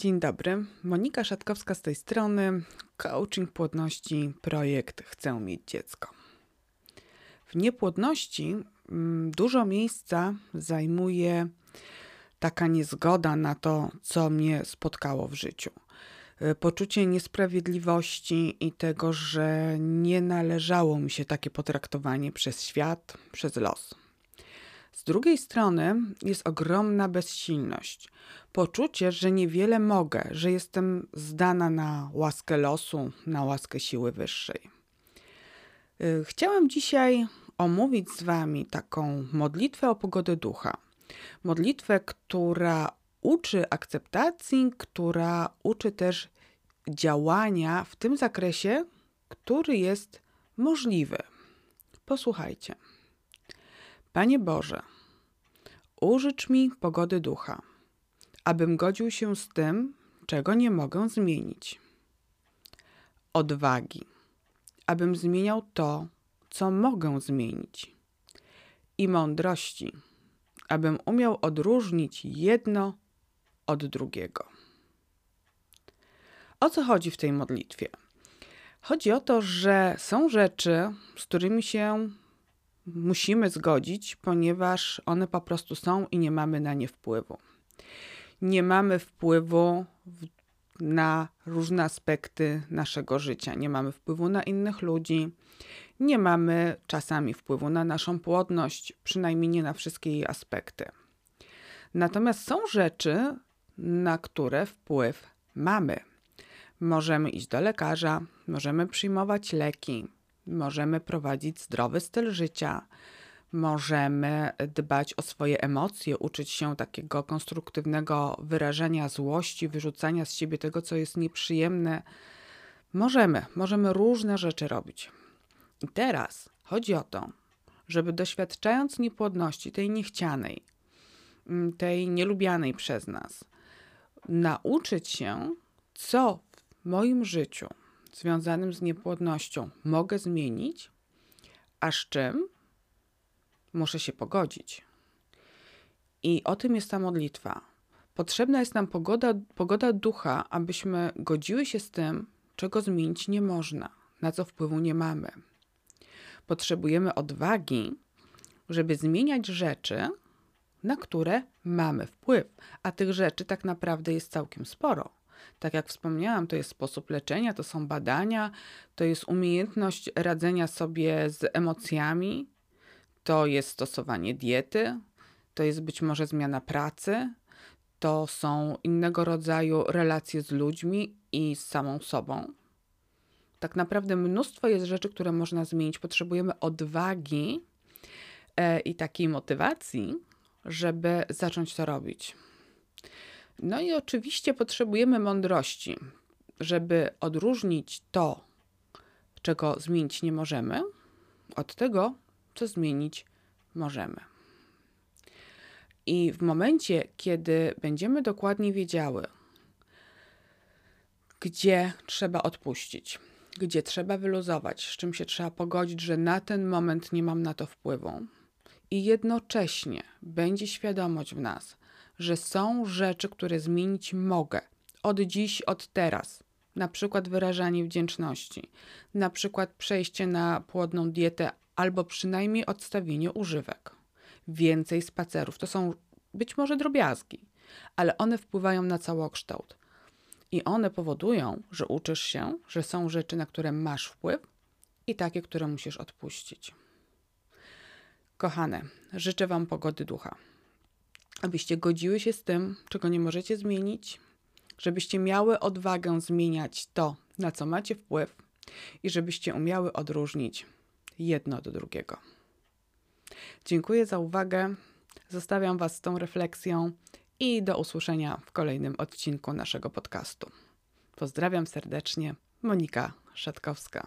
Dzień dobry, Monika Szatkowska z tej strony, coaching płodności, projekt Chcę mieć dziecko. W niepłodności mm, dużo miejsca zajmuje taka niezgoda na to, co mnie spotkało w życiu. Y, poczucie niesprawiedliwości i tego, że nie należało mi się takie potraktowanie przez świat, przez los. Z drugiej strony jest ogromna bezsilność. Poczucie, że niewiele mogę, że jestem zdana na łaskę losu, na łaskę siły wyższej. Y, chciałam dzisiaj omówić z Wami taką modlitwę o pogodę ducha. Modlitwę, która uczy akceptacji, która uczy też działania w tym zakresie, który jest możliwy. Posłuchajcie. Panie Boże, użycz mi pogody ducha, abym godził się z tym, czego nie mogę zmienić. Odwagi, abym zmieniał to, co mogę zmienić. I mądrości, abym umiał odróżnić jedno od drugiego. O co chodzi w tej modlitwie? Chodzi o to, że są rzeczy, z którymi się musimy zgodzić, ponieważ one po prostu są i nie mamy na nie wpływu. Nie mamy wpływu na różne aspekty naszego życia. Nie mamy wpływu na innych ludzi, nie mamy czasami wpływu na naszą płodność, przynajmniej nie na wszystkie jej aspekty. Natomiast są rzeczy, na które wpływ mamy. Możemy iść do lekarza, możemy przyjmować leki, możemy prowadzić zdrowy styl życia, możemy dbać o swoje emocje, uczyć się takiego konstruktywnego wyrażenia złości, wyrzucania z siebie tego, co jest nieprzyjemne. Możemy, możemy różne rzeczy robić. I teraz chodzi o to, żeby doświadczając niepłodności, tej niechcianej, mm, tej nielubianej przez nas, nauczyć się, co w moim życiu związanym z niepłodnością mogę zmienić, a z czym muszę się pogodzić. I o tym jest ta modlitwa. Potrzebna jest nam pogoda, pogoda ducha, abyśmy godziły się z tym, czego zmienić nie można, na co wpływu nie mamy. Potrzebujemy odwagi, żeby zmieniać rzeczy, na które mamy wpływ, a tych rzeczy tak naprawdę jest całkiem sporo. Tak jak wspomniałam, to jest sposób leczenia, to są badania, to jest umiejętność radzenia sobie z emocjami, to jest stosowanie diety, to jest być może zmiana pracy, to są innego rodzaju relacje z ludźmi i z samą sobą. Tak naprawdę mnóstwo jest rzeczy, które można zmienić. Potrzebujemy odwagi e, i takiej motywacji, żeby zacząć to robić. No i oczywiście potrzebujemy mądrości, żeby odróżnić to, czego zmienić nie możemy, od tego, co zmienić możemy. I w momencie, kiedy będziemy dokładnie wiedziały, gdzie trzeba odpuścić, gdzie trzeba wyluzować, z czym się trzeba pogodzić, że na ten moment nie mam na to wpływu, i jednocześnie będzie świadomość w nas, że są rzeczy, które zmienić mogę od dziś, od teraz. Na przykład wyrażanie wdzięczności, na przykład przejście na płodną dietę albo przynajmniej odstawienie używek. Więcej spacerów. To są być może drobiazgi, ale one wpływają na całokształt. I one powodują, że uczysz się, że są rzeczy, na które masz wpływ i takie, które musisz odpuścić. Kochane, życzę Wam pogody ducha abyście godziły się z tym, czego nie możecie zmienić, żebyście miały odwagę zmieniać to, na co macie wpływ i żebyście umiały odróżnić jedno od drugiego. Dziękuję za uwagę. Zostawiam Was z tą refleksją i do usłyszenia w kolejnym odcinku naszego podcastu. Pozdrawiam serdecznie, Monika Szatkowska.